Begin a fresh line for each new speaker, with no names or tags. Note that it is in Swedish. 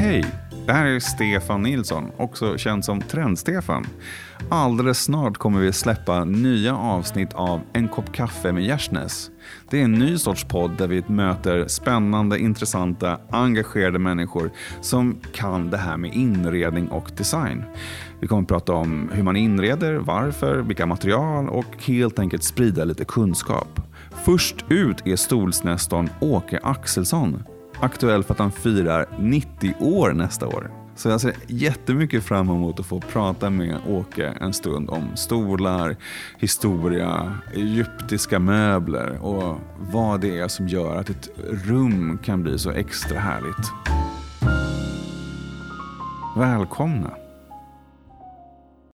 Hej! Det här är Stefan Nilsson, också känd som Trend-Stefan. Alldeles snart kommer vi släppa nya avsnitt av En kopp kaffe med Gärsnäs. Det är en ny sorts podd där vi möter spännande, intressanta, engagerade människor som kan det här med inredning och design. Vi kommer att prata om hur man inreder, varför, vilka material och helt enkelt sprida lite kunskap. Först ut är stolsnestorn Åke Axelsson aktuell för att han firar 90 år nästa år. Så jag ser jättemycket fram emot att få prata med Åke en stund om stolar, historia, egyptiska möbler och vad det är som gör att ett rum kan bli så extra härligt. Välkomna!